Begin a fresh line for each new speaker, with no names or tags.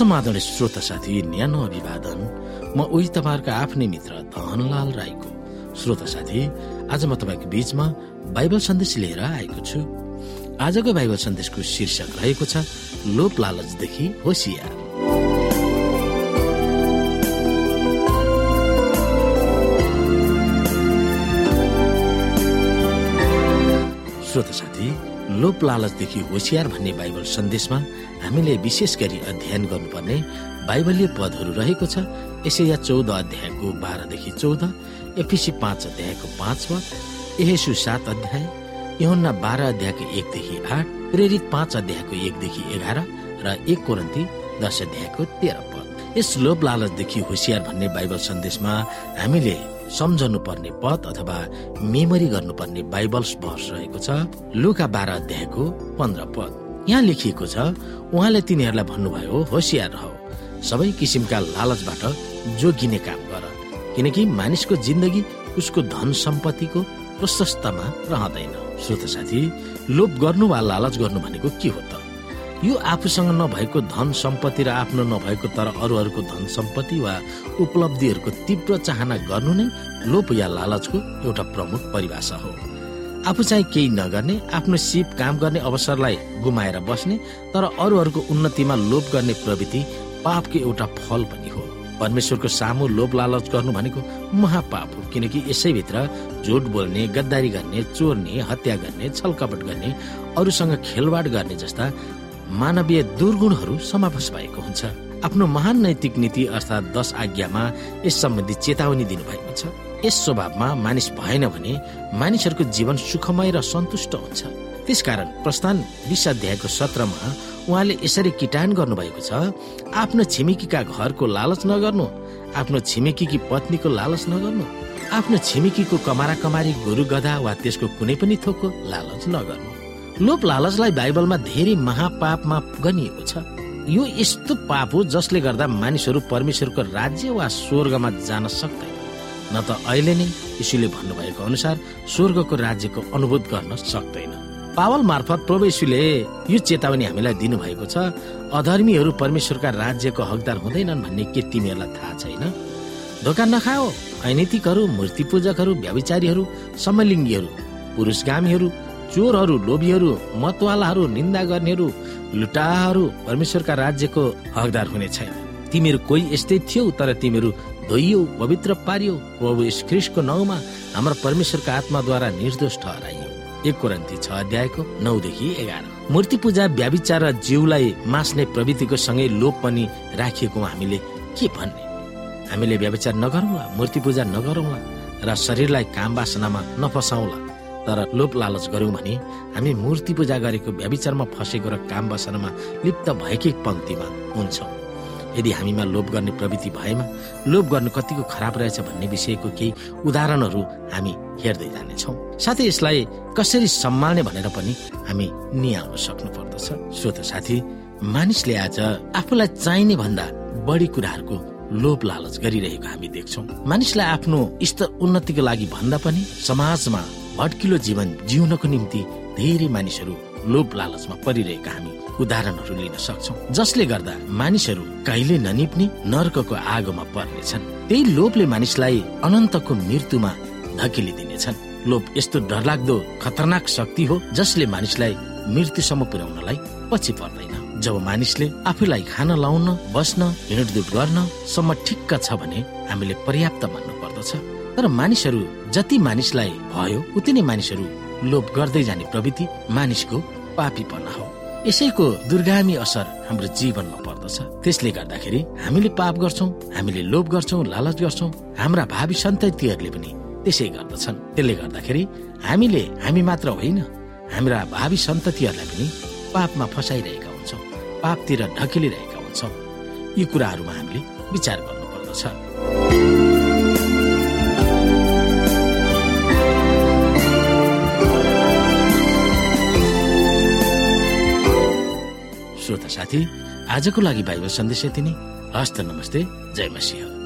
समाधान श्रोत साथी न्यानो अभिवादन। म उही तपाईँहरूको आफ्नै मित्र धनलाल राईको। श्रोत साथी आज म तपाईँको बीचमा बाइबल सन्देश लिएर आएको छु। आजको बाइबल सन्देशको शीर्षक रहेको छ लोप लालचदेखि होसियार। श्रोत साथी लोप लालचदेखि होसियार भन्ने बाइबल सन्देशमा हामीले विशेष गरी अध्ययन गर्नुपर्ने बाइबलीय पदहरू रहेको छ। यसैया चौध अध्यायको बाह्रदेखि चौध एफिसी पाँच अध्यायको पाँच पद एहेसु सात अध्याय यहुन्ना बाह्र अध्यायको एकदेखि आठ प्रेरित पाँच अध्यायको एकदेखि एघार र एक कोरन्ती दश अध्यायको तेह्र पद। यस लोप लालचदेखि होसियार भन्ने बाइबल सन्देशमा हामीले सम्झनु पर्ने पद अथवा मेमोरी गर्नुपर्ने बाइबल्स भर्स रहेको छ लुका बाह्र अध्यायको पन्ध्र पद। यहाँ लेखिएको छ उहाँले तिनीहरूलाई भन्नुभयो होसियार रह। सबै किसिमका लालचबाट जोगिने काम गर। किनकि मानिसको जिन्दगी उसको धन सम्पत्तिको प्रशस्तमा रहँदैन। श्रोत साथी लोभ गर्नु वा लालच गर्नु भनेको के हो त? यो आफूसँग नभएको धन सम्पत्ति र आफ्नो नभएको तर अरूहरूको धन सम्पत्ति वा उपलब्धिहरूको तीव्र चाहना गर्नु नै लोभ या लालचको एउटा प्रमुख परिभाषा हो। आफू चाहिँ केही नगर्ने आफ्नो सिप काम गर्ने अवसरलाई गुमाएर बस्ने तर अरूहरूको उन्नतिमा लोभ गर्ने प्रवृत्ति पापको एउटा फल पनि हो। परमेश्वरको सामु लोभ लालच गर्नु भनेको महापाप हो किनकि यसैभित्र झुट बोल्ने गद्दारी गर्ने चोर्ने हत्या गर्ने छलकपट गर्ने अरूसँग खेलवाड गर्ने जस्ता मानवीय दुर्गुणहरू समावेश भएको हुन्छ। आफ्नो महान नैतिक नीति अर्थात् दश आज्ञामा यस सम्बन्धी चेतावनी दिनुभएको छ। यस स्वभावमा मानिस भएन भने मानिसहरूको जीवन सुखमय र सन्तुष्ट हुन्छ। त्यसकारण प्रस्थान बिस अध्यायको सत्रमा उहाँले यसरी किटान गर्नुभएको छ आफ्नो छिमेकीका घरको लालच नगर्नु आफ्नो छिमेकीकी पत्नीको लालच नगर्नु आफ्नो छिमेकीको कमारा कमारी गोरु गधा वा त्यसको कुनै पनि थोकको लालच नगर्नु। लोप लालचलाई बाइबलमा धेरै महापापमा गनिएको छ। यो यस्तो पाप हो जसले गर्दा मानिसहरू परमेश्वरको राज्य वा स्वर्गमा जान सक्दैन। न त अहिले नै यीशुले भन्नुभएको अनुसार स्वर्गको राज्यको अनुभूत गर्न सक्दैन। पावल मार्फत प्रभु यीशुले यो चेतावनी हामीलाई दिनुभएको छ अधर्मीहरू परमेश्वरका राज्यको हकदार हुँदैनन् भन्ने के तिमीहरूलाई थाहा छैन? धोका नखाओ। ऐनैतिकहरू मूर्ति पूजकहरू व्याविचारीहरू समलिङ्गीहरू पुरुषगामीहरू चोरहरू लोभीहरू मतवालाहरू निन्दा गर्नेहरू लुटाहरू परमेश्वरका राज्यको हकदार हुने छैन। तिमीहरू कोही यस्तै थियौ तर तिमीहरू धोइयो पवित्र पारियो प्रभु ख्रिस्टको नाउँमा हाम्रो परमेश्वरका आत्माद्वारा निर्दोष ठहराइयो। एक कोरन्ती छ अध्यायको नौदेखि एघार। मूर्ति पूजा व्याविचार र जिउलाई मास्ने प्रवृत्तिको सँगै लोप पनि राखिएको हामीले के भन्ने? हामीले व्याविचार नगरौँला मूर्ति पूजा नगरौँला र शरीरलाई काम बासनामा नफसाउला तर लोप लालच गर्यौँ भने हामी मूर्ति पूजा गरेको व्याविचारमा फसेको र काम बसनामा लिप्त भएकै पङ्क्तिमा हुन्छौँ। यदि हामीमा लोभ गर्ने प्रवृत्ति भएमा लोभ गर्नु कतिको खराब रहेछ भन्ने विषयको केही उदाहरणहरू हामी हेर्दै जानेछौँ। साथै यसलाई कसरी सम्हाल्ने भनेर पनि हामी निहाल्न सक्नु पर्दछ श्रोत साथी मानिसले आज आफूलाई चाहिने भन्दा बढी कुराहरूको लोभ लालच गरिरहेको हामी देख्छौँ। मानिसलाई आफ्नो स्तर उन्नतिको लागि भन्दा पनि समाजमा भट्किलो जीवन जिउनको निम्ति धेरै मानिसहरू लोभ लालचमा परिरहेका हामी उदाहरणहरू लिन सक्छौ। जसले गर्दा मानिसहरू कहिले ननिप्ने नर्कको आगोमा पर्नेछन्। त्यही लोभले मानिसलाई अनन्तको मृत्युमा धकेलिदिनेछन्। लोभ यस्तो डरलाग्दो खतरनाक शक्ति हो जसले मानिसलाई मृत्युसम्म पुर्याउनलाई पछि पर्दैन। जब मानिसले आफूलाई खान लाउन बस्न हिँडडुल गर्न सम्म ठिक्क छ भने हामीले पर्याप्त मान्नु पर्दछ तर मानिसहरू जति मानिसलाई भयो उति नै मानिसहरू लोभ गर्दै जाने प्रवृत्ति मानिसको पापीपना हो। यसैको दुर्गामी असर हाम्रो जीवनमा पर्दछ। त्यसले गर्दाखेरि हामीले पाप गर्छौँ हामीले लोभ गर्छौँ लालच गर्छौँ। हाम्रा भावी सन्ततिहरूले पनि त्यसै गर्दछन्। त्यसले गर्दाखेरि हामीले हामी मात्र होइन हाम्रा भावी सन्ततिहरूलाई पनि पापमा फसाइरहेका हुन्छौँ पापतिर ढकेलिरहेका हुन्छौँ। यी कुराहरूमा हामीले विचार गर्नुपर्दछ। साथी आजको लागि बाइबल सन्देश यति नै। हस्त नमस्ते जय मसिंह।